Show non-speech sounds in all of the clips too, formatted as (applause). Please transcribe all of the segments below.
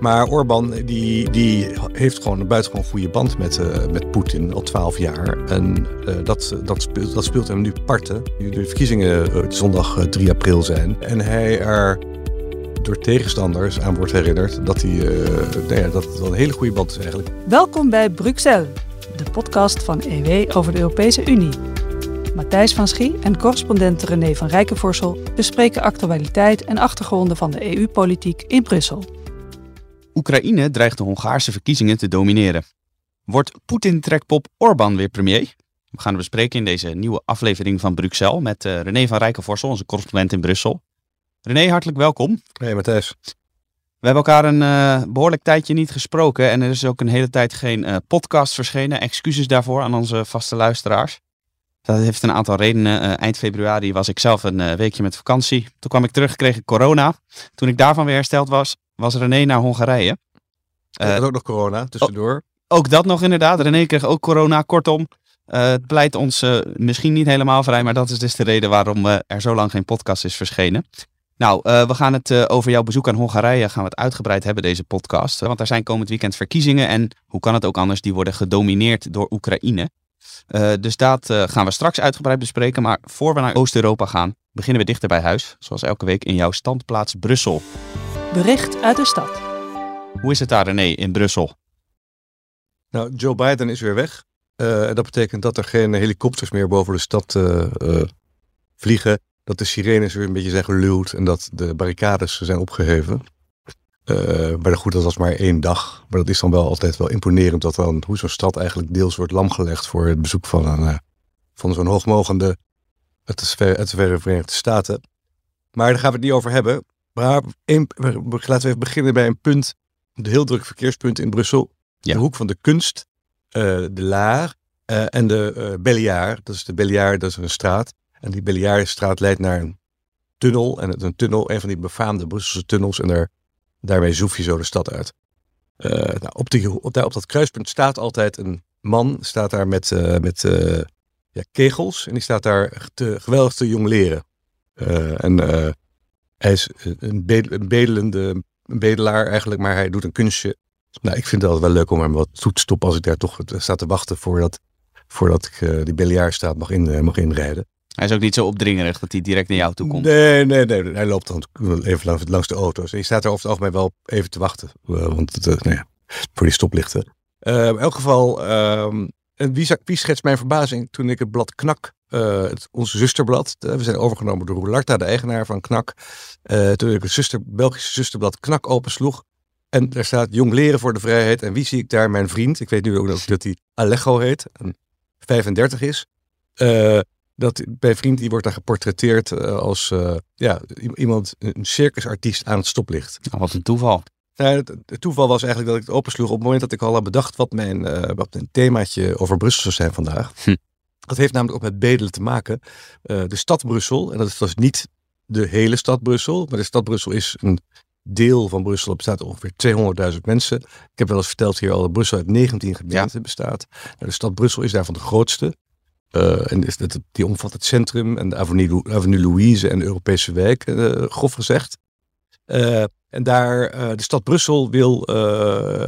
Maar Orbán die, die heeft gewoon een buitengewoon goede band met, uh, met Poetin al twaalf jaar. En uh, dat, dat, speelt, dat speelt hem nu parten. De verkiezingen uh, zondag 3 april zijn. En hij er door tegenstanders aan wordt herinnerd dat, hij, nou ja, dat het wel een hele goede band is eigenlijk. Welkom bij Bruxelles, de podcast van EW over de Europese Unie. Matthijs van Schie en correspondent René van Rijkenvorsel bespreken actualiteit en achtergronden van de EU-politiek in Brussel. Oekraïne dreigt de Hongaarse verkiezingen te domineren. Wordt Poetin-trekpop Orbán weer premier? We gaan het bespreken in deze nieuwe aflevering van Bruxelles met uh, René van Rijkenvorsel, onze correspondent in Brussel. René, hartelijk welkom. Hey Matthijs. We hebben elkaar een uh, behoorlijk tijdje niet gesproken en er is ook een hele tijd geen uh, podcast verschenen. Excuses daarvoor aan onze vaste luisteraars. Dat heeft een aantal redenen. eind februari was ik zelf een weekje met vakantie. Toen kwam ik terug, kreeg ik corona. Toen ik daarvan weer hersteld was, was René naar Hongarije. Uh, ook nog corona tussendoor. Ook dat nog inderdaad. René kreeg ook corona. Kortom, uh, het pleit ons uh, misschien niet helemaal vrij, maar dat is dus de reden waarom er zo lang geen podcast is verschenen. Nou, we gaan het over jouw bezoek aan Hongarije gaan we het uitgebreid hebben, deze podcast. want er zijn komend weekend verkiezingen en hoe kan het ook anders, die worden gedomineerd door Oekraïne. dus dat gaan we straks uitgebreid bespreken. Maar voor we naar Oost-Europa gaan, beginnen we dichter bij huis. Zoals elke week in jouw standplaats Brussel. Bericht uit de stad. Hoe is het daar, René, in Brussel? Nou, Joe Biden is weer weg. Uh, dat betekent dat er geen helikopters meer boven de stad uh, uh, vliegen. Dat de sirenes weer een beetje zijn geluwd en dat de barricades zijn opgeheven. maar goed, dat was maar één dag. Maar dat is dan wel altijd wel imponerend dat dan hoe zo'n stad eigenlijk deels wordt lamgelegd voor het bezoek van, een, van zo'n hoogmogende uit de, uit de Verenigde Staten. Maar daar gaan we het niet over hebben. Maar laten we even beginnen bij een punt, een heel druk verkeerspunt in Brussel. Ja. De hoek van de kunst, uh, de Laar uh, en de uh, Belliard. Dat is de Belliard, dat is een straat. En die Belliardstraat leidt naar een tunnel. En het een tunnel, een van die befaamde Brusselse tunnels. En daar, daarmee zoef je zo de stad uit. nou, op, die, op, daar, op dat kruispunt staat altijd een man, staat daar met, met ja, kegels. En die staat daar te, geweldig te jong leren. en hij is een, bedelende een bedelaar eigenlijk, maar hij doet een kunstje. Nou, ik vind het altijd wel leuk om hem wat toe te stoppen als ik daar toch sta te wachten voordat, voordat ik uh, die biljartstaat mag, in, mag inrijden. Hij is ook niet zo opdringerig dat hij direct naar jou toe komt. Nee, nee, nee. Hij loopt dan even langs, langs de auto's. En je staat er over het algemeen wel even te wachten. Want het, nou ja, voor die stoplichten. in elk geval, ehm, en wie, wie schetst mijn verbazing toen ik het blad Knak uh, het, onze zusterblad. we zijn overgenomen door Roularta, de eigenaar van KNAK. Uh, toen ik het zuster, Belgische zusterblad KNAK opensloeg. En daar staat Jong Leren voor de Vrijheid. En wie zie ik daar? Mijn vriend. Ik weet nu ook dat hij Alejo heet. En 35 is. Uh, dat, bij vriend die wordt daar geportretteerd als ja, iemand, een circusartiest aan het stoplicht. Oh, wat een toeval. Nou, het, het, toeval was eigenlijk dat ik het opensloeg op het moment dat ik al had bedacht wat mijn, wat mijn themaatje over Brussel zou zijn vandaag. Hm. Dat heeft namelijk ook met bedelen te maken. Uh, de stad Brussel, en dat is dus niet de hele stad Brussel, maar de stad Brussel is een deel van Brussel. Er bestaat ongeveer 200.000 mensen. Ik heb wel eens verteld hier al dat Brussel uit 19 gemeenten bestaat. Nou, de stad Brussel is daarvan de grootste. Uh, en is dat, die omvat het centrum en de Avenue, Avenue Louise en de Europese wijk, uh, grof gezegd. Uh, en daar, de stad Brussel wil,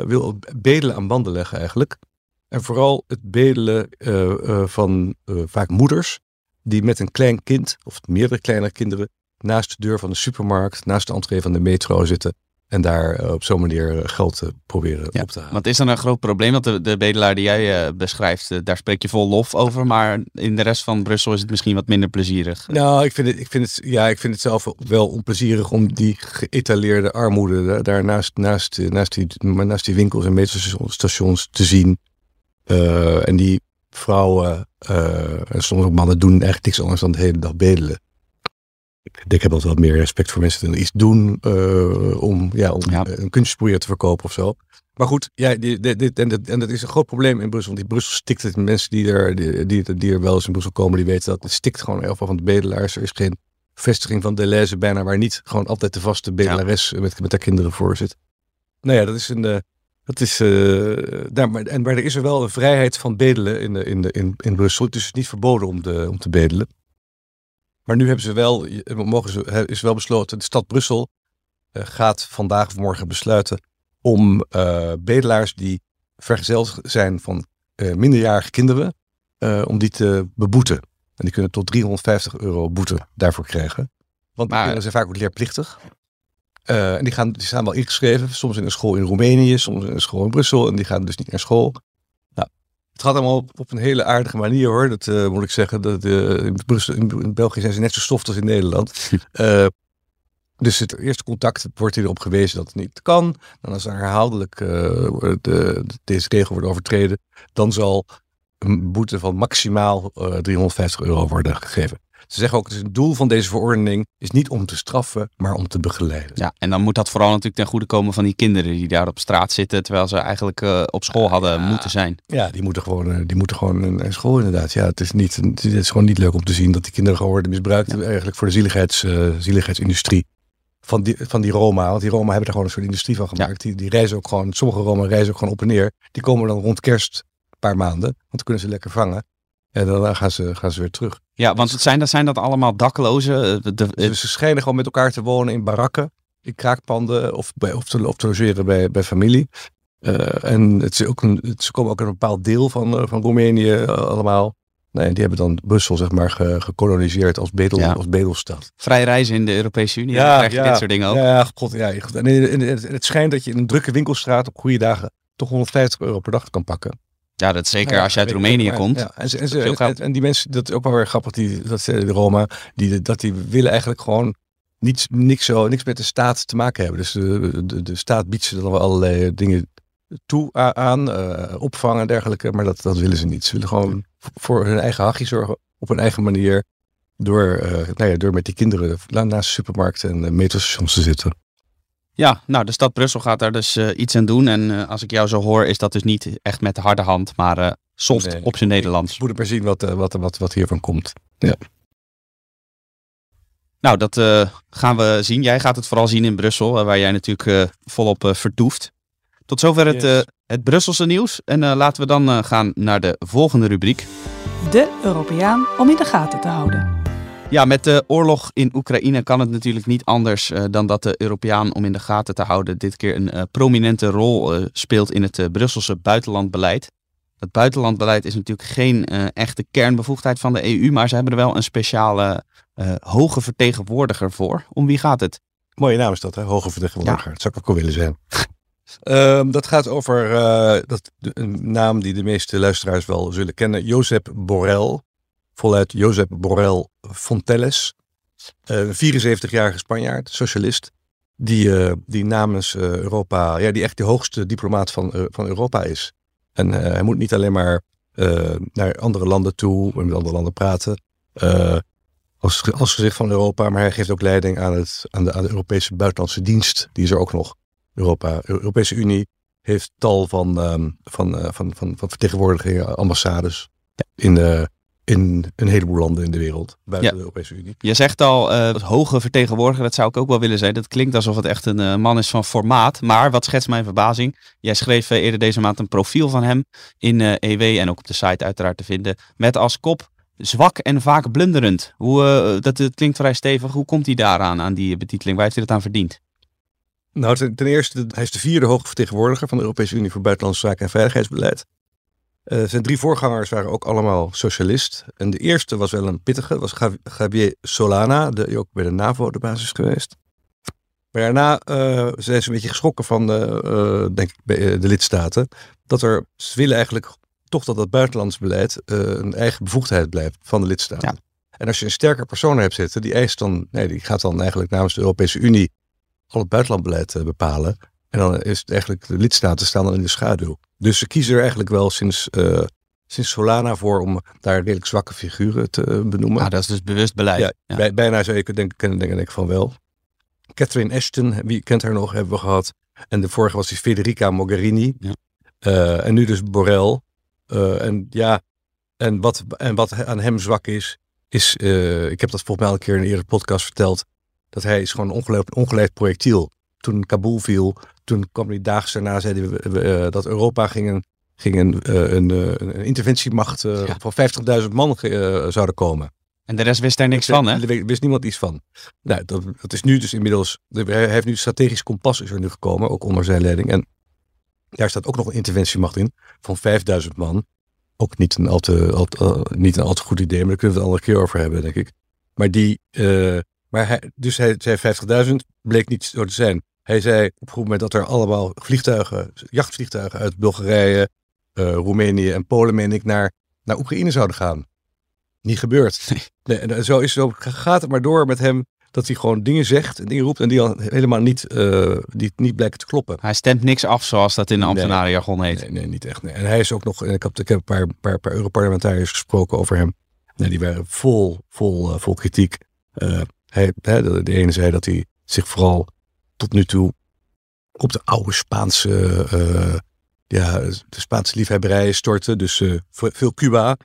wil bedelen aan banden leggen eigenlijk. En vooral het bedelen uh, uh, van uh, vaak moeders die met een klein kind of meerdere kleine kinderen naast de deur van de supermarkt, naast de entree van de metro zitten en daar op zo'n manier geld proberen op te halen. Want is dan een groot probleem dat de, de bedelaar die jij beschrijft, daar spreek je vol lof over, maar in de rest van Brussel is het misschien wat minder plezierig? Nou, ik vind het, ik vind het, ja, ik vind het zelf wel onplezierig om die geëtaleerde armoede daar naast, naast, naast, die, naast die winkels en metrostations te zien. Uh, en die vrouwen uh, en soms ook mannen doen eigenlijk niks anders dan de hele dag bedelen. Ik heb altijd wat meer respect voor mensen die iets doen uh, om, ja, om ja. een kunstje te verkopen of zo. Maar goed, ja, dit, dit, en, dat, en dat is een groot probleem in Brussel. Want in Brussel stikt het. Mensen die er, die, die, die er wel eens in Brussel komen, die weten dat het stikt gewoon heel veel van de bedelaars. Er is geen vestiging van Deleuze bijna waar niet gewoon altijd de vaste bedelares ja. met, met haar kinderen voor zit. Nou ja, dat is een, dat is, uh, daar, maar, en, maar er is er wel een vrijheid van bedelen in, de, in, de, in, in Brussel. Het is niet verboden om, de, om te bedelen. Maar nu hebben ze wel, mogen ze, is wel besloten, de stad Brussel uh, gaat vandaag of morgen besluiten om uh, bedelaars die vergezeld zijn van minderjarige kinderen, om die te beboeten. En die kunnen tot 350 euro boete daarvoor krijgen. Want die kinderen zijn vaak ook leerplichtig. En die, gaan, die staan wel ingeschreven, soms in een school in Roemenië, soms in een school in Brussel. En die gaan dus niet naar school. Nou, het gaat allemaal op, op een hele aardige manier hoor, dat moet ik zeggen. Dat, in, Brussel, in, België zijn ze net zo stof als in Nederland. (laughs) Dus het eerste contact wordt erop gewezen dat het niet kan. Dan als er herhaaldelijk de, deze regel wordt overtreden, dan zal een boete van maximaal uh, eh, 350 euro worden gegeven. Ze zeggen ook, het doel van deze verordening is niet om te straffen, maar om te begeleiden. Ja, en dan moet dat vooral natuurlijk ten goede komen van die kinderen die daar op straat zitten, terwijl ze eigenlijk uh, op school hadden moeten zijn. Ja, die moeten gewoon, die moeten gewoon naar school inderdaad. Ja, het is, niet, het is gewoon niet leuk om te zien dat die kinderen gewoon worden misbruikt ja. eigenlijk voor de zieligheids, uh, zieligheidsindustrie van die, van die Roma. Want die Roma hebben er gewoon een soort industrie van gemaakt. Die, die reizen ook gewoon, sommige Roma reizen ook gewoon op en neer. Die komen dan rond kerst een paar maanden. Want dan kunnen ze lekker vangen. En daarna gaan ze, gaan ze weer terug. Ja, want het zijn, dat zijn dat allemaal daklozen? De, dus ze schijnen gewoon met elkaar te wonen in barakken, in kraakpanden of, bij, of, te, of te logeren bij, bij familie. Uh, en het is ook een, ze komen ook een bepaald deel van, uh, van Roemenië uh, allemaal. Nee, die hebben dan Brussel zeg maar gekoloniseerd als, bedel, als bedelstad. Vrij reizen in de Europese Unie, ja, krijg je dit soort dingen ook. Ja, god, ja. En het schijnt dat je in een drukke winkelstraat op goede dagen toch 150 euro per dag kan pakken. Ja, dat zeker als je uit Roemenië komt. Ja, en, ze, en, en, die mensen, dat is ook wel weer grappig, die, dat de Roma, die, dat die willen eigenlijk gewoon niets, niks, zo, niks met de staat te maken hebben. Dus de, de, de staat biedt ze dan wel allerlei dingen toe aan, uh, opvang en dergelijke. Maar dat, dat willen ze niet. Ze willen gewoon voor hun eigen hachje zorgen op hun eigen manier. Door, uh, nou ja, door met die kinderen naast de supermarkt en metrostations te zitten. Ja, nou de stad Brussel gaat daar dus iets aan doen. En als ik jou zo hoor, is dat dus niet echt met de harde hand, maar soft op zijn Nederlands. We moeten maar zien wat, wat, wat, wat hiervan komt. Ja. Nou, dat gaan we zien. Jij gaat het vooral zien in Brussel, waar jij natuurlijk volop vertoeft. Tot zover het, uh, het Brusselse nieuws. En uh, laten we dan uh, gaan naar de volgende rubriek. De Europeaan om in de gaten te houden. Ja, met de oorlog in Oekraïne kan het natuurlijk niet anders dan dat de Europeaan om in de gaten te houden dit keer een prominente rol speelt in het Brusselse buitenlandbeleid. Dat buitenlandbeleid is natuurlijk geen echte kernbevoegdheid van de EU, maar ze hebben er wel een speciale hoge vertegenwoordiger voor. Om wie gaat het? Mooie naam is dat, hè? Hoge vertegenwoordiger. Ja. Dat zou ik ook wel willen zijn. Um, dat gaat over uh, dat, een naam die de meeste luisteraars wel zullen kennen. Josep Borrell. Voluit Josep Borrell Fontelles. Uh, 74-jarige Spanjaard, socialist. Die, uh, die namens uh, Europa, ja, die echt de hoogste diplomaat van, van Europa is. En hij moet niet alleen maar naar andere landen toe met andere landen praten. als, als gezicht van Europa, maar hij geeft ook leiding aan, het, aan, de, aan de Europese buitenlandse dienst. Die is er ook nog. Europa, Europese Unie heeft tal van, um, van, van, van, van vertegenwoordigingen, ambassades in, uh, in een heleboel landen in de wereld, buiten de Europese Unie. Je zegt al, uh, hoge vertegenwoordiger, dat zou ik ook wel willen zijn. Dat klinkt alsof het echt een man is van formaat. Maar wat schetst mijn verbazing? Jij schreef eerder deze maand een profiel van hem in EW e en ook op de site uiteraard te vinden. Met als kop zwak en vaak blunderend. Hoe, dat, dat klinkt vrij stevig. Hoe komt hij daaraan, aan die betiteling? Waar heeft hij dat aan verdiend? Nou, ten, ten, eerste, hij is de vierde hoge vertegenwoordiger van de Europese Unie voor Buitenlandse Zaken en Veiligheidsbeleid. Uh, zijn drie voorgangers waren ook allemaal socialist. En de eerste was wel een pittige, was Javier Solana, die ook bij de NAVO de basis geweest. Maar daarna uh, zijn ze een beetje geschrokken van, de, uh, denk ik, de lidstaten. Dat er, ze willen eigenlijk toch dat dat buitenlands beleid een eigen bevoegdheid blijft van de lidstaten. Ja. En als je een sterker persoon hebt zitten, die eist dan, nee, die gaat dan eigenlijk namens de Europese Unie al het buitenlandbeleid eh, bepalen. En dan is het eigenlijk, de lidstaten staan dan in de schaduw. Dus ze kiezen er eigenlijk wel sinds, uh, sinds Solana voor om daar redelijk zwakke figuren te uh, benoemen. Ah, dat is dus bewust beleid. Ja, Bij, bijna zou je denken, kennen denk ik van wel. Catherine Ashton, wie kent haar nog, hebben we gehad. En de vorige was die Federica Mogherini. Ja. Uh, en nu dus Borrell. en ja, en wat, en wat aan hem zwak is, is, ik heb dat volgens mij al een keer in een eerdere podcast verteld, dat hij is gewoon een ongeleid projectiel. Toen Kabul viel, toen kwam die daags daarna, zeiden we, uh, dat Europa ging een, ging een, uh, een, een interventiemacht van 50.000 man zouden komen. En de rest wist daar niks van, hè? Er wist niemand iets van. Nou, dat, dat is nu dus inmiddels... Hij heeft nu strategisch kompas is er nu gekomen, ook onder zijn leiding. En daar staat ook nog een interventiemacht in van 5000 man. Ook niet een al te, al, uh, niet een al te goed idee, maar daar kunnen we het een andere keer over hebben, denk ik. Maar die... Uh, maar hij, dus hij zei 50.000, bleek niet zo te zijn. Hij zei op een goed moment dat er allemaal vliegtuigen, jachtvliegtuigen uit Bulgarije, uh, Roemenië en Polen, meen ik, naar, naar Oekraïne zouden gaan. Niet gebeurd. (laughs) Nee, en zo, is, zo gaat het maar door met hem dat hij gewoon dingen zegt en dingen roept en die dan helemaal niet, uh, die niet blijken te kloppen. Hij stemt niks af zoals dat in de ambtenarenjargon heet. Nee, nee, niet echt. Nee. En hij is ook nog, ik heb, ik heb een paar, paar, paar Europarlementariërs gesproken over hem. Nee, die waren vol, vol, vol kritiek. Uh, hij, de, de, ene zei dat hij zich vooral tot nu toe op de oude Spaanse, ja, de Spaanse liefhebberij stortte. Dus veel Cuba,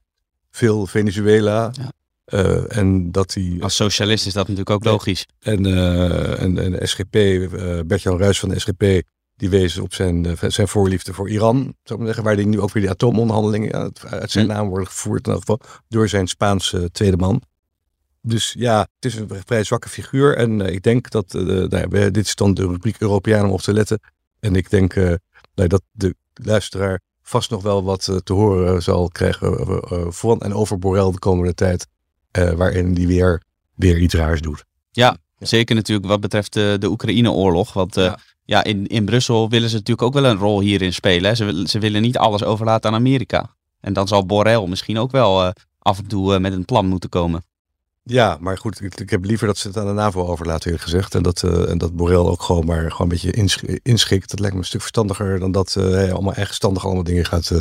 veel Venezuela. Ja. Uh, en dat hij, Als socialist is dat natuurlijk ook logisch. En, en, en de SGP, Bert-Jan Ruijs van de SGP, die wees op zijn, zijn voorliefde voor Iran, zou ik zeggen, waar die nu ook weer die atoomonderhandelingen uit zijn hm. naam worden gevoerd, in elk geval, door zijn Spaanse tweede man. Dus ja, het is een vrij zwakke figuur. En ik denk dat, nou ja, dit is dan de rubriek Europeanen om op te letten. En ik denk nou, dat de luisteraar vast nog wel wat te horen zal krijgen van en over Borrell de komende tijd. Uh, waarin die weer, weer iets raars doet. Ja, ja. zeker natuurlijk wat betreft de, de Oekraïne-oorlog. Want uh, ja. ja, in, in Brussel willen ze natuurlijk ook wel een rol hierin spelen. Ze, ze willen niet alles overlaten aan Amerika. En dan zal Borrell misschien ook wel uh, af en toe met een plan moeten komen. Ja, maar goed, ik, ik, heb liever dat ze het aan de NAVO overlaten, eerlijk gezegd. En dat, en dat Borrell ook gewoon maar gewoon een beetje insch inschikt. Dat lijkt me een stuk verstandiger dan dat hij allemaal eigenstandig allemaal dingen gaat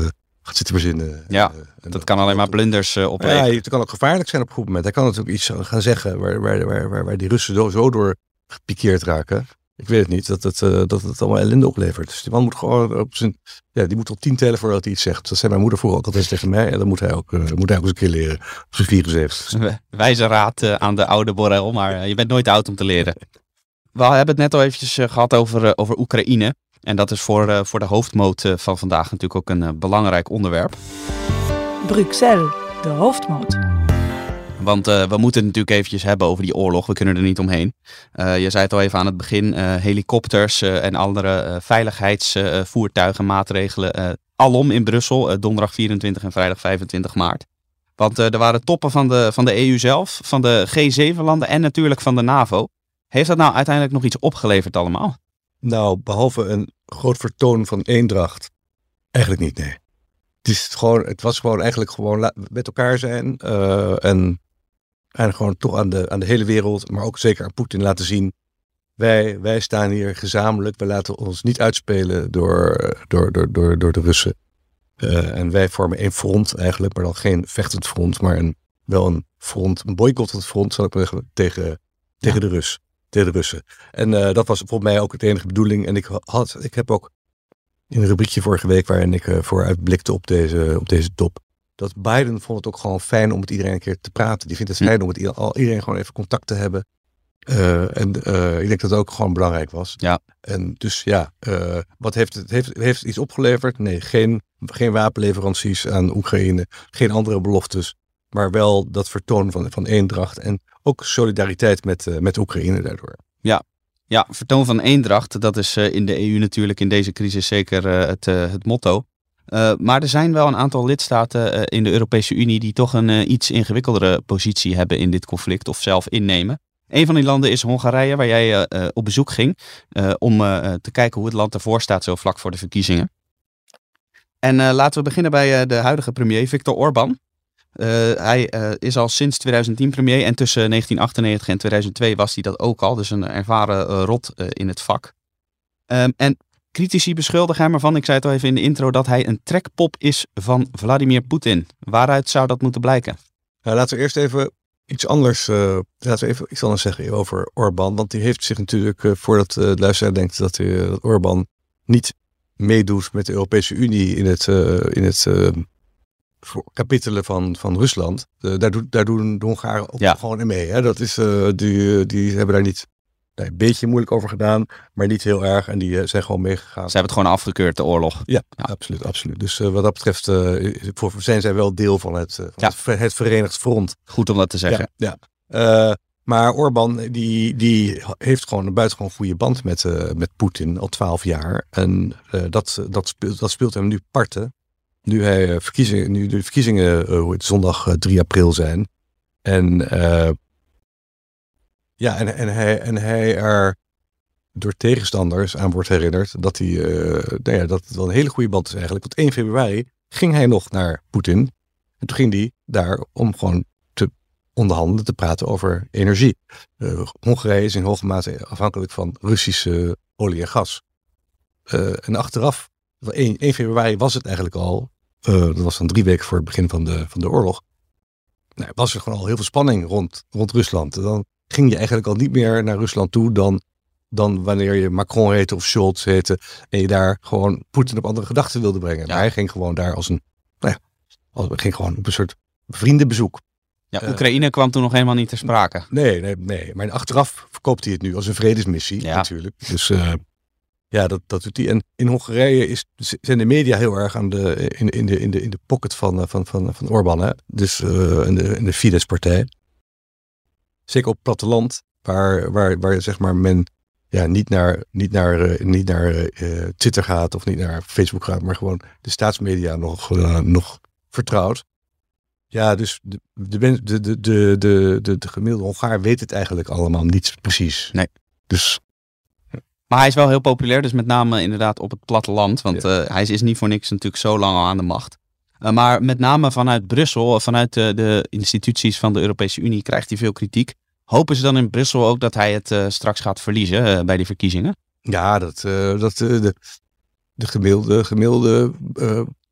gaat zitten verzinnen. Ja, uh, dat kan alleen maar blunders uh, opleveren. Ja, het kan ook gevaarlijk zijn op een goed moment. Hij kan natuurlijk iets gaan zeggen waar, waar, waar, waar, waar die Russen zo, zo door gepikeerd raken. Ik weet het niet, dat het, uh, dat het allemaal ellende oplevert. Dus die man moet gewoon op zijn... Ja, die moet al tien tellen voordat hij iets zegt. Dat zei mijn moeder vroeger ook altijd tegen mij. En dat moet hij ook, moet hij ook eens een keer leren. Op zijn 74. Wijze raad aan de oude Borrell, maar je bent nooit oud om te leren. We hebben het net al eventjes gehad over, over Oekraïne. En dat is voor, uh, voor de hoofdmoot van vandaag natuurlijk ook een uh, belangrijk onderwerp. Bruxelles, de hoofdmoot. Want we moeten het natuurlijk eventjes hebben over die oorlog. We kunnen er niet omheen. je zei het al even aan het begin. helikopters en andere veiligheidsvoertuigen, maatregelen. alom in Brussel, donderdag 24 en vrijdag 25 maart. Want er waren toppen van de, van de EU zelf, van de G7-landen en natuurlijk van de NAVO. Heeft dat nou uiteindelijk nog iets opgeleverd allemaal? Nou, behalve een groot vertoon van eendracht, eigenlijk niet, nee. Het, is gewoon, het was gewoon eigenlijk gewoon met elkaar zijn uh, en, en gewoon toch aan de, aan de hele wereld, maar ook zeker aan Poetin laten zien. Wij, wij staan hier gezamenlijk, we laten ons niet uitspelen door, door, door, door, door de Russen. Uh, en wij vormen één front eigenlijk, maar dan geen vechtend front, maar een, wel een front, een boycottend front, zal ik maar zeggen, tegen, tegen de Rus tegen de Russen. En uh, dat was volgens mij ook het enige bedoeling. En ik, had, ik heb ook in een rubriekje vorige week waarin ik uh, vooruit blikte op deze, op deze top. Dat Biden vond het ook gewoon fijn om met iedereen een keer te praten. Die vindt het fijn om met iedereen gewoon even contact te hebben. Uh, en ik denk dat het ook gewoon belangrijk was. Ja. En dus ja, wat heeft het, heeft, heeft het iets opgeleverd? Nee, geen, geen wapenleveranties aan Oekraïne. Geen andere beloftes. Maar wel dat vertoon van, van eendracht. En ook solidariteit met, met Oekraïne daardoor. Ja. ja, vertoon van eendracht, dat is in de EU natuurlijk in deze crisis zeker het, het motto. Maar er zijn wel een aantal lidstaten in de Europese Unie die toch een iets ingewikkeldere positie hebben in dit conflict of zelf innemen. Een van die landen is Hongarije, waar jij op bezoek ging om te kijken hoe het land ervoor staat zo vlak voor de verkiezingen. En laten we beginnen bij de huidige premier Viktor Orban. Uh, hij is al sinds 2010 premier en tussen 1998 en 2002 was hij dat ook al. Dus een ervaren rot in het vak. Um, en critici beschuldigen hem ervan, ik zei het al even in de intro, dat hij een trekpop is van Vladimir Poetin. Waaruit zou dat moeten blijken? Nou, laten we eerst even iets anders, laten we even iets anders zeggen over Orbán. Want die heeft zich natuurlijk, voordat de luisteraar denkt dat, hij, dat Orbán niet meedoet met de Europese Unie in het, in het kapitelen van, van Rusland. Uh, daar, doen, daar doen de Hongaren ook ja. gewoon in mee. Hè? Dat is, uh, die, die hebben daar niet een beetje moeilijk over gedaan, maar niet heel erg. En die zijn gewoon meegegaan. Ze hebben het gewoon afgekeurd, de oorlog. Ja, absoluut, absoluut. Dus wat dat betreft voor, zijn zij wel deel van het, van het, Verenigd Front. Goed om dat te zeggen. Ja, ja. Maar Orbán die, die heeft gewoon een buitengewoon goede band met, uh, met Poetin al twaalf jaar. En uh, dat, dat, speelt, dat speelt hem nu parten. Nu, hij, verkiezingen, nu de verkiezingen uh, zondag 3 april zijn. En, ja, en, en, hij, en hij er door tegenstanders aan wordt herinnerd dat, hij, nou ja, dat het wel een hele goede band is eigenlijk. Want 1 februari ging hij nog naar Poetin. En toen ging hij daar om gewoon onderhandelen, te praten over energie. Uh, Hongarije is in hoge mate afhankelijk van Russische olie en gas. Uh, en achteraf, 1, 1, februari was het eigenlijk al, uh, dat was dan drie weken voor het begin van de, van de oorlog, nou, was er gewoon al heel veel spanning rond, rond Rusland. En dan ging je eigenlijk al niet meer naar Rusland toe dan, dan wanneer je Macron heette of Scholz heette en je daar gewoon Poetin op andere gedachten wilde brengen. Ja. Maar hij ging gewoon daar als een, nou ja, als, ging gewoon op een soort vriendenbezoek. Ja, eh, Oekraïne kwam toen nog helemaal niet ter sprake. Nee, nee, nee. Maar achteraf verkoopt hij het nu als een vredesmissie ja. natuurlijk. Dus uh, ja, dat, dat doet hij. En in Hongarije is, zijn de media heel erg aan de, in, in, de, in, de, in de pocket van, eh, van, van, van Orbán. Hè? Dus uh, in, de, in de Fidesz-partij. Zeker op platteland, waar, waar, waar zeg maar men ja, niet naar, niet naar, niet naar uh, Twitter gaat of niet naar Facebook gaat, maar gewoon de staatsmedia nog, nog vertrouwt. Ja, dus de, de, de, de, de, de, de gemiddelde Hongaar weet het eigenlijk allemaal niet precies. Nee. Dus maar hij is wel heel populair, dus met name inderdaad op het platteland. Want ja. hij is niet voor niks natuurlijk zo lang al aan de macht. Maar met name vanuit Brussel, vanuit de, de, instituties van de Europese Unie, krijgt hij veel kritiek. Hopen ze dan in Brussel ook dat hij het uh, straks gaat verliezen bij die verkiezingen? Ja, dat, dat de, de gemiddelde, gemiddelde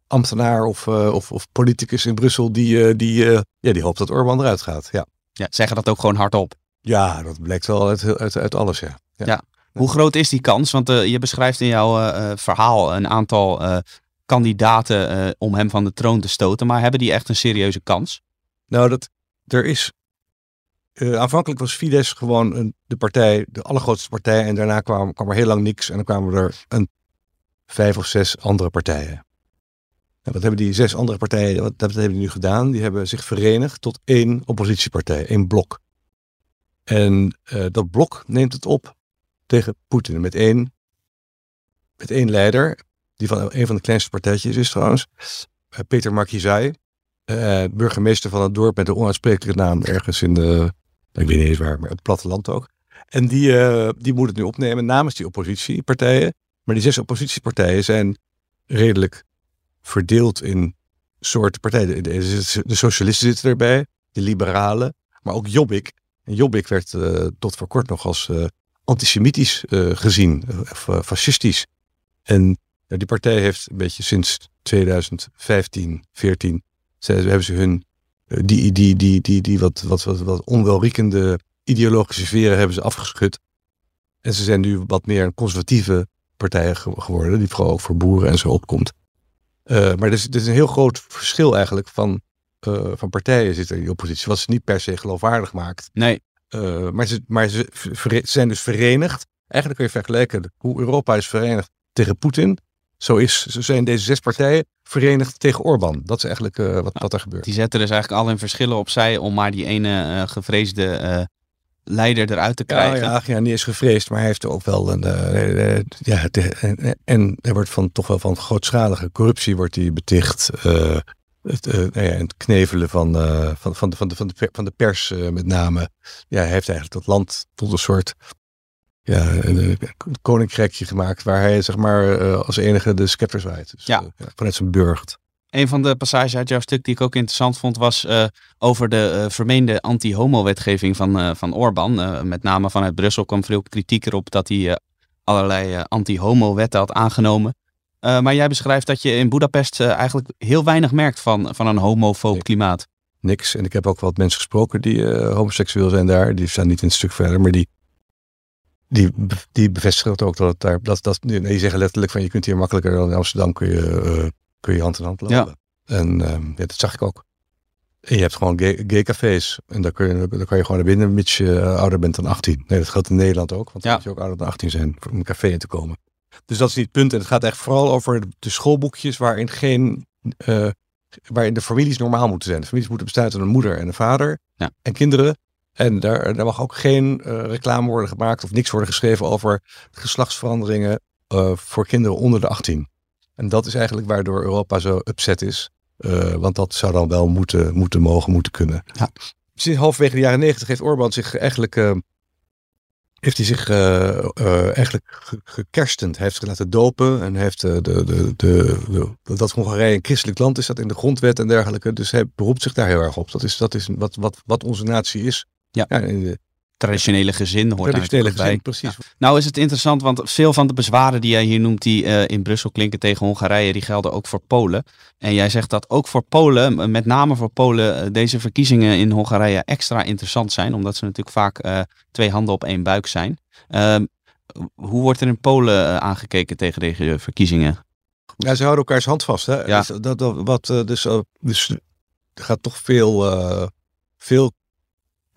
ambtenaar of, of, of, politicus in Brussel die, die, ja, die hoopt dat Orbán eruit gaat. Ja. ja, zeggen dat ook gewoon hardop. Ja, dat blijkt wel uit, uit, uit alles, ja. ja. ja. Hoe groot is die kans? Want je beschrijft in jouw verhaal een aantal kandidaten om hem van de troon te stoten. Maar hebben die echt een serieuze kans? Nou, dat, er is... aanvankelijk was Fidesz gewoon een, de partij, de allergrootste partij. En daarna kwam, kwam er heel lang niks. En dan kwamen er een vijf of zes andere partijen. En wat hebben die zes andere partijen, wat, hebben die nu gedaan? Die hebben zich verenigd tot één oppositiepartij, één blok. En uh, dat blok neemt het op tegen Poetin met één, met één leider, die van een van de kleinste partijtjes is trouwens, Peter Markizai, uh, burgemeester van het dorp met een onuitsprekelijke naam ergens in de, ik weet niet eens waar, maar het platteland ook. En die, die moet het nu opnemen namens die oppositiepartijen. Maar die zes oppositiepartijen zijn redelijk verdeeld in soorten partijen. De, socialisten zitten erbij, de liberalen, maar ook Jobbik. En Jobbik werd uh, tot voor kort nog als uh, antisemitisch gezien, of fascistisch. En die partij heeft een beetje sinds 2015, 14, ze, hebben ze hun, die, die, die, die, die wat, wat, wat, wat onwelriekende ideologische veren hebben ze afgeschud. En ze zijn nu wat meer een conservatieve partij geworden, die vooral ook voor boeren en zo opkomt. Uh, maar er is, er is, een heel groot verschil eigenlijk van, uh, van partijen zitten in die oppositie. Wat ze niet per se geloofwaardig maakt. Nee. Uh, maar ze, maar ze zijn dus verenigd. Eigenlijk kun je vergelijken hoe Europa is verenigd tegen Poetin. Zo, is, zo zijn deze zes partijen verenigd tegen Orbán. Dat is eigenlijk wat, wat er gebeurt. Die zetten dus eigenlijk al hun verschillen opzij om maar die ene gevreesde leider eruit te krijgen. Ja, ja, niet eens gevreesd, maar hij heeft ook wel een. Uh, ja, en, en er wordt van toch wel van grootschalige corruptie wordt hij beticht. Uh, het, uh, ja, het knevelen van, van, van, de, van, de, van, de, van de pers met name. Ja, hij heeft eigenlijk dat land tot een soort ja, een, koninkrijkje gemaakt waar hij zeg maar als enige de scepter zwaait. Dus, ja. vanuit zijn burgt. Een van de passages uit jouw stuk die ik ook interessant vond was uh, over de uh, vermeende anti-homo-wetgeving van, uh, van Orbán. met name vanuit Brussel kwam veel kritiek erop dat hij allerlei anti-homo-wetten had aangenomen. maar jij beschrijft dat je in Budapest eigenlijk heel weinig merkt van, van een homofoob klimaat. Niks. En ik heb ook wat mensen gesproken die homoseksueel zijn daar. Die staan niet in het stuk verder, maar die, die, die bevestigen het ook dat het daar. Dat, dat, nee, die zeggen letterlijk van je kunt hier makkelijker dan in Amsterdam kun je kun je hand in hand lopen. Ja. En uh, ja, dat zag ik ook. En je hebt gewoon gay, gay cafés. En daar kun, je, daar kan je gewoon naar binnen, mits je uh, ouder bent dan 18. Nee, dat geldt in Nederland ook. Want dan Ja. moet je ook ouder dan 18 zijn om een café in te komen. Dus dat is niet het punt. En het gaat echt vooral over de schoolboekjes waarin geen... eh, waarin de families normaal moeten zijn. De families moeten bestaan uit een moeder en een vader. En kinderen. En daar, daar mag ook geen eh, reclame worden gemaakt of niks worden geschreven over geslachtsveranderingen eh, voor kinderen onder de 18. En dat is eigenlijk waardoor Europa zo upset is. Eh, want dat zou dan wel moeten, moeten mogen, moeten kunnen. Ja. Sinds halverwege de jaren negentig heeft Orbán zich eigenlijk... heeft hij zich eigenlijk ge- gekerstend. Hij heeft zich laten dopen en heeft de, de, de, de, de- dat Hongarije een christelijk land is, dat in de grondwet en dergelijke. Dus hij beroept zich daar heel erg op. Dat is, dat is wat, wat, wat onze natie is. Ja. in de Traditionele gezin hoort traditionele natuurlijk bij. gezin, precies. Nou is het interessant, want veel van de bezwaren die jij hier noemt, die eh, in Brussel klinken tegen Hongarije, die gelden ook voor Polen. En jij zegt dat ook voor Polen, met name voor Polen, eh, deze verkiezingen in Hongarije extra interessant zijn, omdat ze natuurlijk vaak eh, twee handen op één buik zijn. Ehm, hoe wordt er in Polen aangekeken tegen deze verkiezingen? Ja, ze houden elkaars hand vast. Hè? Ja. Dus, dat, dat, wat, dus, dus er gaat toch veel, veel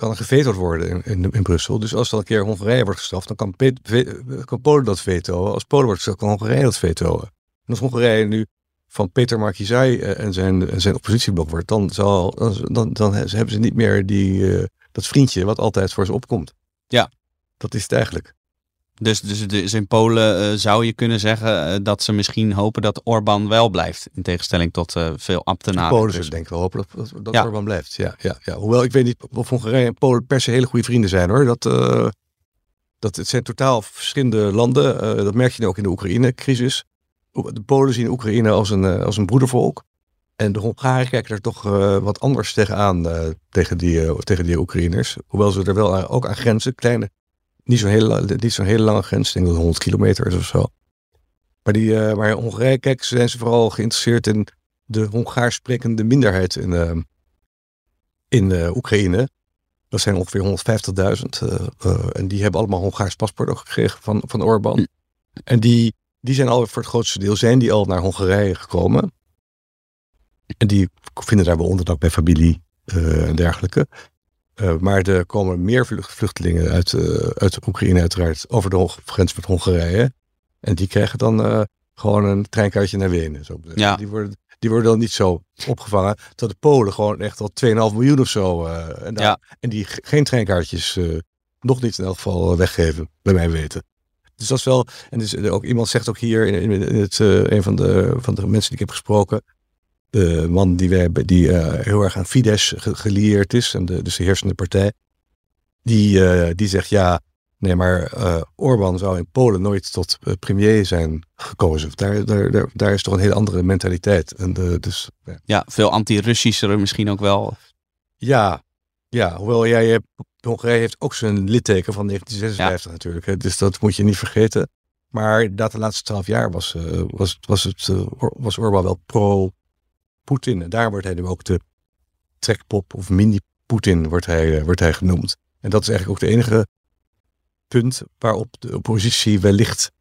kan er gevetoed worden in, in, in Brussel. Dus als er een keer Hongarije wordt gestraft, dan kan, ve- kan Polen dat vetoen. Als Polen wordt gestraft, kan Hongarije dat vetoen. En als Hongarije nu van Peter Markizai eh, en zijn, en zijn oppositieblok wordt, dan, zal, dan, dan, dan hebben ze niet meer die, eh, dat vriendje wat altijd voor ze opkomt. Ja. Dat is het eigenlijk. Dus, dus, dus in Polen eh, zou je kunnen zeggen eh, dat ze misschien hopen dat Orbán wel blijft, in tegenstelling tot eh, veel ambtenaren. in Polen zullen Brussel. denk ik wel hopen dat, dat, Ja. Orbán blijft. Ja, ja, ja. Hoewel ik weet niet of Hongarije en Polen per se hele goede vrienden zijn hoor. Dat, dat het zijn totaal verschillende landen. Dat merk je nu ook in de Oekraïne-crisis. De Polen zien Oekraïne als een, als een broedervolk. En de Hongaren kijken er toch wat anders tegenaan, eh tegen, die, tegen die Oekraïners. Hoewel ze er wel aan- ook aan grenzen, kleine, niet zo'n hele, niet zo'n hele lange grens, ik denk dat het 100 kilometer is of zo. Maar, die, eh, maar in Hongarije kijken ze, zijn ze vooral geïnteresseerd in de Hongaars sprekende minderheid in, eh, in eh, Oekraïne. Dat zijn ongeveer 150.000. eh, en die hebben allemaal Hongaars paspoort ook gekregen van, van Orbán. En die, die zijn al voor het grootste deel zijn die al naar Hongarije gekomen. En die vinden daar wel onderdak bij familie en dergelijke. Eh, maar er komen meer vlucht- vluchtelingen uit, eh, uit Oekraïne uiteraard over de grens met Hongarije. En die krijgen dan eh, gewoon een treinkaartje naar Wenen. Zo. Ja. Die, worden, die worden dan niet zo opgevangen. Terwijl de Polen gewoon echt al 2,5 miljoen of zo. en, daar- Ja. en die ge- geen treinkaartjes nog niet in elk geval weggeven, bij mijn weten. Dus dat is wel. En dus ook, iemand zegt ook hier, in, in, het, een van de, van de mensen die ik heb gesproken. De man die, wij, die eh, heel erg aan Fidesz ge- gelieerd is, en de, dus de heersende partij. Die, eh, die zegt ja, nee, maar eh Orbán zou in Polen nooit tot premier zijn gekozen. Daar, daar, daar, daar is toch een hele andere mentaliteit. En de, dus ja. Ja, veel anti-Russischer misschien ook wel. Ja, ja hoewel jij, hebt- Hongarije heeft ook zijn litteken van 1956 natuurlijk. Hè, dus dat moet je niet vergeten. Maar dat de laatste twaalf jaar was, was, was, het, was Orbán wel pro-Poetin. En daar wordt hij nu ook de trekpop of mini-Poetin wordt hij, eh, wordt hij genoemd. En dat is eigenlijk ook de enige punt waarop de oppositie wellicht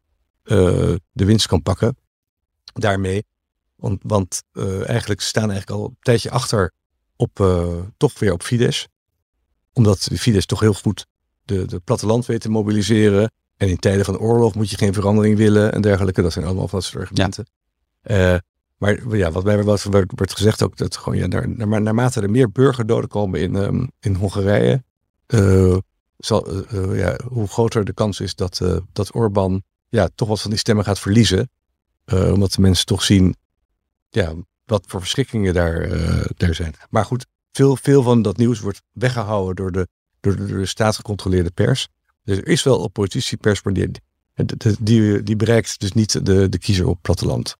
eh, de winst kan pakken. Daarmee. Want, want eh, eigenlijk staan eigenlijk al een tijdje achter op, toch weer op Fidesz. Omdat de Fidesz toch heel goed de, de platteland weet te mobiliseren. En in tijden van oorlog moet je geen verandering willen en dergelijke. Dat zijn allemaal van dat soort argumenten. Eh, maar ja, wat mij wat wordt, gezegd ook, dat gewoon, ja, naar, naar, naarmate er meer burgerdoden komen in, ehm, in Hongarije, eh, zal, eh, eh, ja, hoe groter de kans is dat, eh dat Orbán ja, toch wat van die stemmen gaat verliezen. Omdat de mensen toch zien ja, wat voor verschrikkingen daar, daar zijn. Maar goed, veel, veel van dat nieuws wordt weggehouden door de, door de, door de staatsgecontroleerde pers. Dus er is wel oppositiepers, maar die, die, die, die bereikt dus niet de, de kiezer op platteland.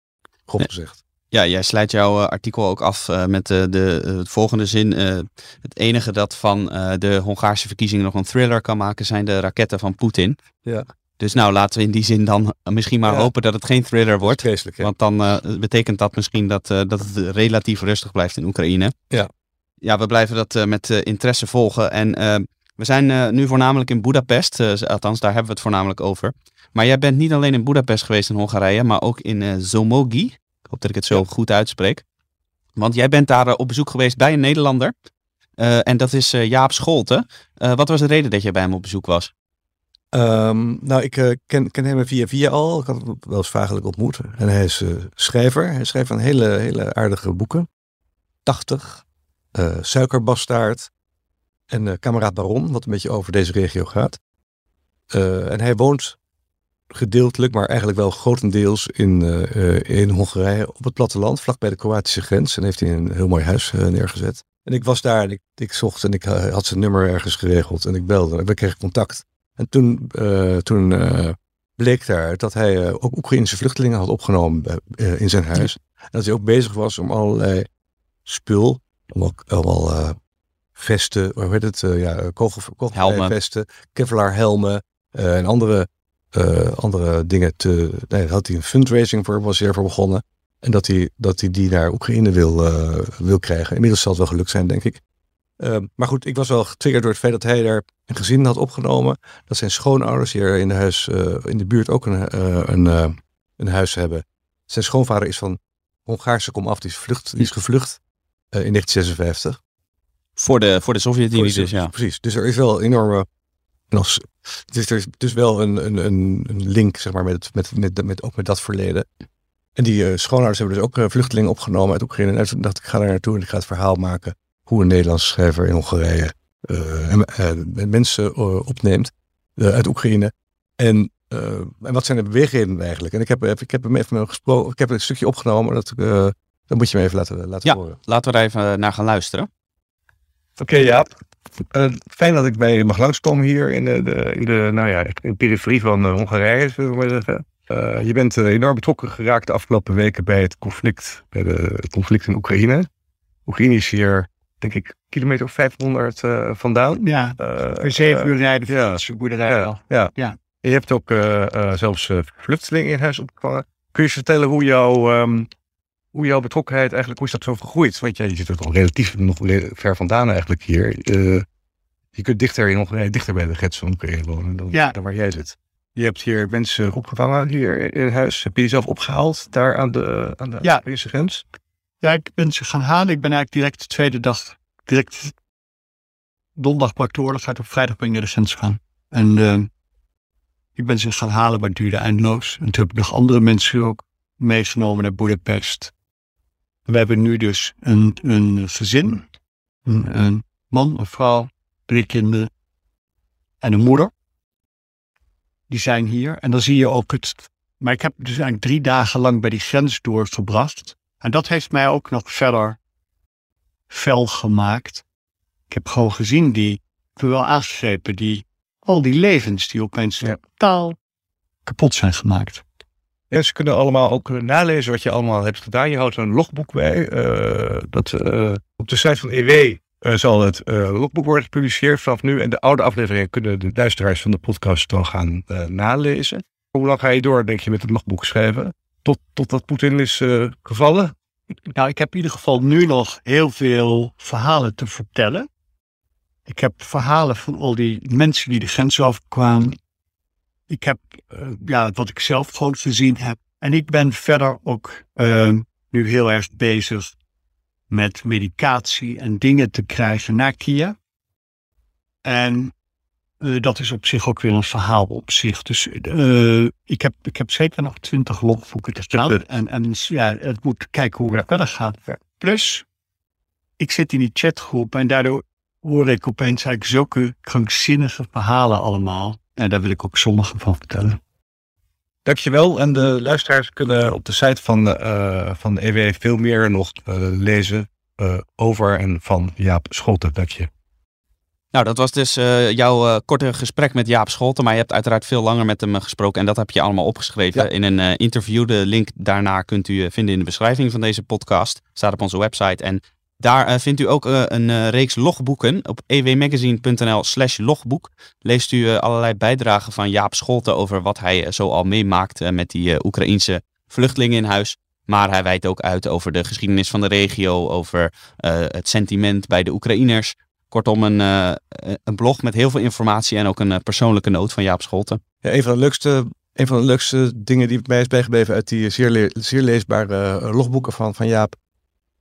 Grof gezegd. Ja, jij sluit jouw eh, artikel ook af eh, met de, de, eh, het volgende zin. het enige dat van de Hongaarse verkiezingen nog een thriller kan maken zijn de raketten van Poetin. Ja. Dus nou, laten we in die zin dan misschien maar Ja. hopen dat het geen thriller wordt. Vreselijk? Want dan betekent dat misschien dat, dat het relatief rustig blijft in Oekraïne. Ja. Ja, we blijven dat met interesse volgen. En we zijn nu voornamelijk in Budapest. althans, daar eh hoop dat ik het zo Ja. goed uitspreek. Want jij bent daar op bezoek geweest bij een Nederlander. en dat is Jaap Scholten. wat was de reden dat jij bij hem op bezoek was? Um, nou, ik uh, ken, ken hem via via al. Ik had hem wel eens vagelijk ontmoet. En hij is uh, schrijver. Hij schrijft een hele, hele aardige boeken. 80. Uh, Suikerbastaard. En Kameraad Baron, wat een beetje over deze regio gaat. en hij woont gedeeltelijk, maar eigenlijk wel grotendeels in, in Hongarije op het platteland, vlakbij de Kroatische grens. En heeft hij een heel mooi huis neergezet. En ik was daar en ik, ik zocht en ik had zijn nummer ergens geregeld. En ik belde en we kregen contact. En toen, uh, toen bleek daar dat hij ook Oekraïnse vluchtelingen had opgenomen in zijn huis. En dat hij ook bezig was om allerlei spul, allemaal vesten, hoe heet het, ja, kogel, kogelvesten, Kevlar helmen en andere, andere dingen te, nee, had hij een fundraising voor, was hij voor begonnen. En dat hij, dat hij die naar Oekraïne wil, wil krijgen. Inmiddels zal het wel gelukt zijn, denk ik. Ehm, maar goed, ik was wel getriggerd door het feit dat hij daar een gezin had opgenomen. Dat zijn schoonouders hier in de, huis, uh, in de buurt ook een, een, een huis hebben. Zijn schoonvader is van Hongaarse komaf, die is, vlucht, die is gevlucht in 1956. Voor de, voor de Sovjet-Unie dus, ja. Precies, dus er is wel een enorme... Dus er is dus wel een, een, een link, zeg maar, met, met, met, met, ook met dat verleden. En die schoonouders hebben dus ook vluchtelingen opgenomen uit Oekraïne. En toen dacht ik, ga daar naartoe en ik ga het verhaal maken hoe een Nederlandse schrijver in Hongarije uh, mensen opneemt uit Oekraïne. En, en wat zijn de beweegredenen eigenlijk? En ik heb, ik heb hem even gesproken, ik heb een stukje opgenomen, dat, dat moet je me even laten, laten ja, horen. laten we er even naar gaan luisteren. Oké, okay, ja. fijn dat ik bij je mag langskomen hier in de, in de, nou ja, in de periferie van Hongarije, maar zeggen. Uh, je bent enorm betrokken geraakt de afgelopen weken bij het conflict, bij de, het conflict in Oekraïne. Oekraïne is hier denk ik, kilometer of 500 uh, eh, vandaan. Ja, zeven uur rijden van ja. de boerderij ja, ja. ja. En je hebt ook zelfs vluchtelingen in huis opgevangen. Kun je vertellen hoe, jouw um, hoe jouw betrokkenheid eigenlijk, hoe is dat zo gegroeid? Want jij zit er al relatief nog ver vandaan eigenlijk hier. je kunt dichter, in Hongarije, dichter bij de Oekraïne wonen dan ja. daar waar jij zit. Je hebt hier mensen opgevangen hier in huis. Heb je jezelf opgehaald daar aan de, aan de ja. grens? Ja, ik ben ze gaan halen. Ik ben eigenlijk direct de tweede dag, direct donderdag brak de oorlog uit. Op vrijdag ben ik naar de grens gegaan. En uh, ik ben ze gaan halen, maar het duurde eindeloos. En toen heb ik nog andere mensen ook meegenomen naar Budapest. We hebben nu dus een, een gezin. Een, een man, een vrouw, drie kinderen en een moeder. Die zijn hier. En dan zie je ook het. Maar ik heb dus eigenlijk drie dagen lang bij die grens doorgebracht. En dat heeft mij ook nog verder fel gemaakt. Ik heb gewoon gezien die, ik wel aangegrepen, die, al die levens die opeens ja. totaal kapot zijn gemaakt. En ze kunnen allemaal ook nalezen wat je allemaal hebt gedaan. Je houdt een logboek bij. Uh, dat, uh, op de site van EW eh, zal het logboek worden gepubliceerd vanaf nu. En de oude afleveringen kunnen de luisteraars van de podcast dan gaan nalezen. Hoe lang ga je door, denk je, met het logboek schrijven? tot, totdat Poetin is gevallen? Nou, ik heb in ieder geval nu nog heel veel verhalen te vertellen. Ik heb verhalen van al die mensen die de grens overkwamen. Ik heb uh, ja, wat ik zelf gewoon gezien heb. En ik ben verder ook uh, nu heel erg bezig met medicatie en dingen te krijgen naar Kiev. En uh, dat is op zich ook weer een verhaal op zich. Dus uh, ik, heb, ik heb zeker nog twintig logboeken te staan. En, en ja, het moet kijken hoe het verder gaat. Plus, ik zit in die chatgroep en daardoor hoor ik opeens eigenlijk zulke krankzinnige verhalen allemaal. En daar wil ik ook sommige van vertellen. Dankjewel. En de luisteraars kunnen op de site van, uh, van de EW veel meer nog lezen over en van Jaap Scholten. Dank je. Nou, dat was dus jouw korte gesprek met Jaap Scholten. Maar je hebt uiteraard veel langer met hem eh, gesproken. En dat heb je allemaal opgeschreven in een interview. De link daarna kunt u vinden in de beschrijving van deze podcast. Staat op onze website. En daar vindt u ook een reeks logboeken. Op ewmagazine.nl slash logboek leest u allerlei bijdragen van Jaap Scholten... over wat hij zo al meemaakt met die Oekraïense vluchtelingen in huis. Maar hij wijdt ook uit over de geschiedenis van de regio, over het sentiment bij de Oekraïners, Kortom, een, een blog met heel veel informatie en ook een persoonlijke noot van Jaap Scholten. Ja, een, van de leukste, een van de leukste dingen die mij is bijgebleven uit die zeer, zeer leesbare logboeken van, van Jaap,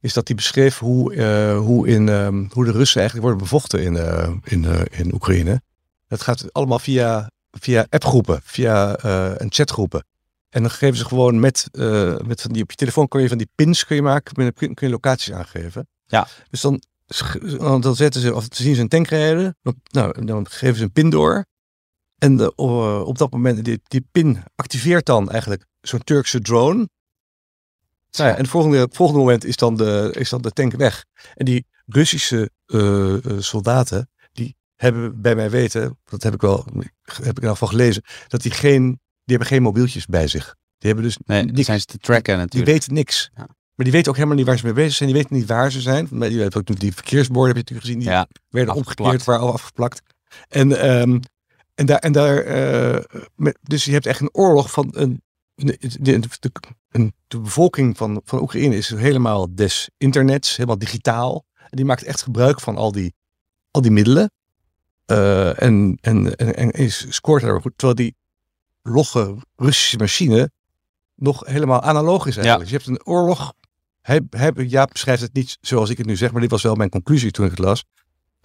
is dat hij beschreef hoe, uh, hoe, in, um, hoe de Russen eigenlijk worden bevochten in, uh, in, uh, in Oekraïne. Dat gaat allemaal via, via appgroepen, via en chatgroepen. En dan geven ze gewoon met, met van die, op je telefoon kun je van die pins kun je maken, kun je, kun je locaties aangeven. Ja. Dus dan, dan zetten ze, of zien ze een tank rijden, dan, nou, dan geven ze een pin door. En de, op dat moment, die, die pin activeert dan eigenlijk zo'n Turkse drone. Nou ja, en het volgende, volgende moment is dan, de, is dan de tank weg. En die Russische uh, soldaten, die hebben bij mij weten, dat heb ik wel, heb ik in ieder geval gelezen, dat die geen, die hebben geen mobieltjes bij zich. Die hebben dus nee, die zijn ze te tracken natuurlijk. Die weten niks. Ja. Maar die weten ook helemaal niet waar ze mee bezig zijn. Die weten niet waar ze zijn. Die, hebben ook die verkeersborden heb je natuurlijk gezien. Die ja, werden omgekeerd, waren al afgeplakt. En, um, en daar, en daar uh, met, dus je hebt echt een oorlog van een de, de, de, bevolking van, van Oekraïne is helemaal des internets, helemaal digitaal. Die maakt echt gebruik van al die, al die middelen. Uh, en, en, en, en is, scoort daar goed. Terwijl die logge Russische machine nog helemaal analoog is eigenlijk. Ja. Dus je hebt een oorlog. Hij, hij, ja, beschrijft het niet zoals ik het nu zeg, maar dit was wel mijn conclusie toen ik het las.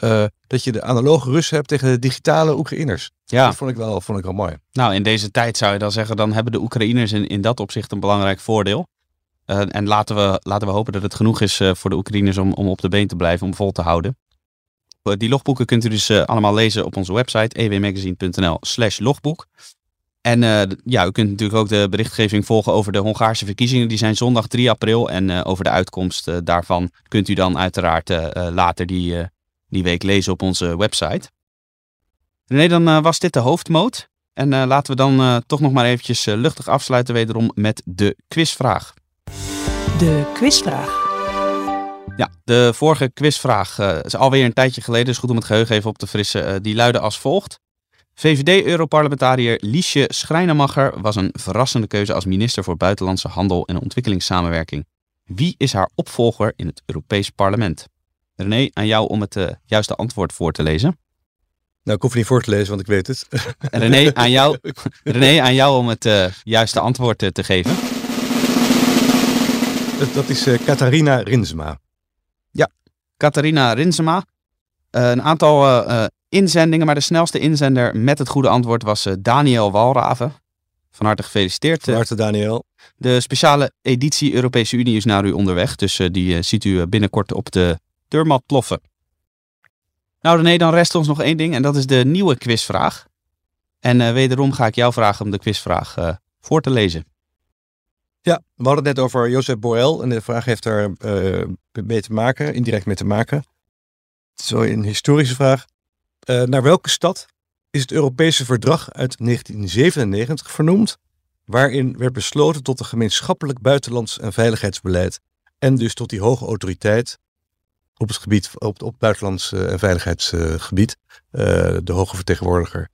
Uh, dat je de analoge Russen hebt tegen de digitale Oekraïners. Ja. Dat vond ik, wel, vond ik wel mooi. Nou, in deze tijd zou je dan zeggen, dan hebben de Oekraïners in, in dat opzicht een belangrijk voordeel. Uh, en laten we, laten we hopen dat het genoeg is uh, voor de Oekraïners om, om op de been te blijven, om vol te houden. Die logboeken kunt u dus allemaal lezen op onze website ewmagazine.nl slash logboek. En ja, u kunt natuurlijk ook de berichtgeving volgen over de Hongaarse verkiezingen. Die zijn zondag 3 april. En over de uitkomst daarvan kunt u dan uiteraard later die die week lezen op onze website. Nee, dan uh, was dit de hoofdmoot. En uh, laten we dan uh, toch nog maar eventjes luchtig afsluiten wederom met de quizvraag. De quizvraag. Ja, de vorige quizvraag is alweer een tijdje geleden, dus goed om het geheugen even op te frissen. die luidde als volgt. VVD-Europarlementariër Liesje Schrijnemacher was een verrassende keuze als minister voor Buitenlandse Handel en Ontwikkelingssamenwerking. Wie is haar opvolger in het Europees Parlement? René, aan jou om het uh, juiste antwoord voor te lezen. Nou, ik hoef niet voor te lezen, want ik weet het. René, aan jou, (laughs) René, aan jou om het uh, juiste antwoord uh, te geven. Dat, is Catharina Rinsema. Ja, Catharina Rinsema. een aantal inzendingen, maar de snelste inzender met het goede antwoord was Daniel Walraven. Van harte gefeliciteerd. Van harte, Daniel. De speciale editie Europese Unie is naar u onderweg. Dus die ziet u binnenkort op de deurmat ploffen. Nou René, dan rest ons nog één ding en dat is de nieuwe quizvraag. En uh, wederom ga ik jou vragen om de quizvraag uh, voor te lezen. Ja, we hadden het net over Josep Borrell en de vraag heeft daar uh, mee te maken, indirect mee te maken. Zo een historische vraag. naar welke stad is het Europese verdrag uit 1997 vernoemd, waarin werd besloten tot een gemeenschappelijk buitenlands en veiligheidsbeleid en dus tot die hoge autoriteit op het gebied, op, op buitenlands uh, en veiligheidsgebied. Uh, de hoge vertegenwoordiger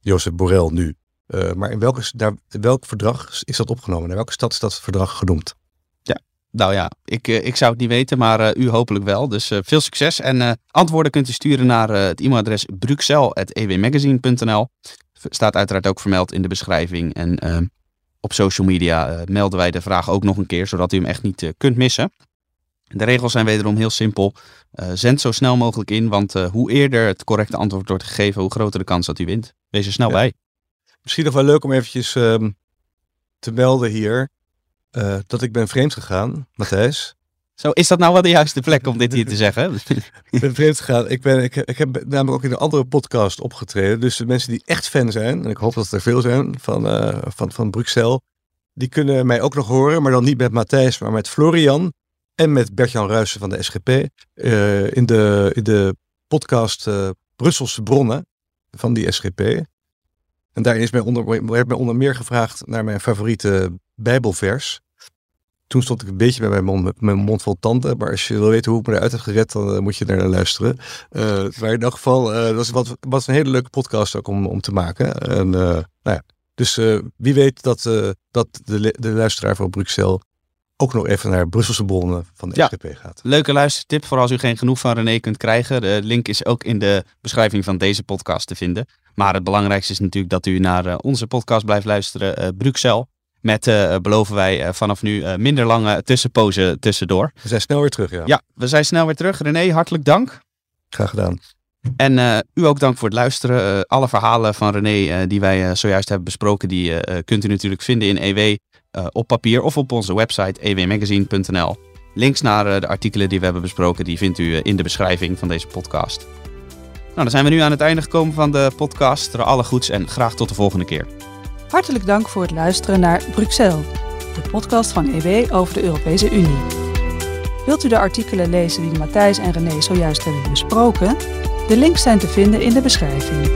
Jozef Borrell nu. Uh, maar in, daar, in welk verdrag is dat opgenomen? Naar welke stad is dat verdrag genoemd? Ja, nou ja, ik, ik zou het niet weten, maar u hopelijk wel. Dus veel succes. En antwoorden kunt u sturen naar het e-mailadres bruxelles.ewmagazine.nl. Staat uiteraard ook vermeld in de beschrijving. En op social media melden wij de vraag ook nog een keer, zodat u hem echt niet kunt missen. De regels zijn wederom heel simpel. Uh, zend zo snel mogelijk in, want uh, hoe eerder het correcte antwoord wordt gegeven, hoe groter de kans dat u wint. Wees er snel ja. bij. Misschien nog wel leuk om eventjes um, te melden hier uh, dat ik ben vreemd gegaan, Matthijs. (laughs) Zo, is dat nou wel de juiste plek om dit hier te zeggen? (laughs) ik ben vreemd gegaan. Ik, ben, ik, ik heb namelijk ook in een andere podcast opgetreden. Dus de mensen die echt fan zijn, en ik hoop dat er veel zijn van, van, van Bruxelles, die kunnen mij ook nog horen, maar dan niet met Matthijs, maar met Florian en met Bert-Jan Ruijsen van de SGP uh, in, de, de podcast uh, Brusselse bronnen van die SGP. En daarin is mij onder, werd mij onder meer gevraagd naar mijn favoriete Bijbelvers. Toen stond ik een beetje bij mijn mond, met mijn mond vol tanden. Maar als je wil weten hoe ik me eruit heb gered, dan uh, moet je naar luisteren. maar in ieder geval, dat was, wat, was een hele leuke podcast ook om, om te maken. En, nou ja, dus wie weet dat, dat de, de luisteraar van Bruxelles ook nog even naar Brusselse bronnen van de ja, gaat. Leuke luistertip voor als u geen genoeg van René kunt krijgen. De link is ook in de beschrijving van deze podcast te vinden. Maar het belangrijkste is natuurlijk dat u naar uh, onze podcast blijft luisteren, uh, Bruxelles. Met, uh, beloven wij uh, vanaf nu minder lange tussenpozen tussendoor. We zijn snel weer terug, ja. Ja, we zijn snel weer terug. René, hartelijk dank. Graag gedaan. En u ook dank voor het luisteren. alle verhalen van René die wij zojuist hebben besproken, die kunt u natuurlijk vinden in EW op papier of op onze website ewmagazine.nl. Links naar de artikelen die we hebben besproken, die vindt u in de beschrijving van deze podcast. Nou, dan zijn we nu aan het einde gekomen van de podcast. Er alle goeds en graag tot de volgende keer. Hartelijk dank voor het luisteren naar Bruxelles, de podcast van EW over de Europese Unie. Wilt u de artikelen lezen die Matthijs en René zojuist hebben besproken? De links zijn te vinden in de beschrijving.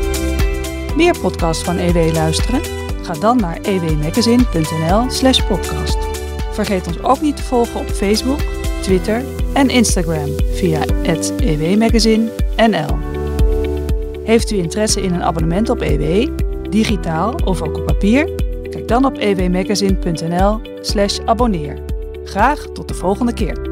Meer podcasts van EW luisteren? Ga dan naar ewmagazine.nl/slash podcast. Vergeet ons ook niet te volgen op Facebook, Twitter en Instagram via ewmagazine.nl. Heeft u interesse in een abonnement op EW, digitaal of ook op papier? Kijk dan op ewmagazine.nl/slash abonneer. Graag tot de volgende keer.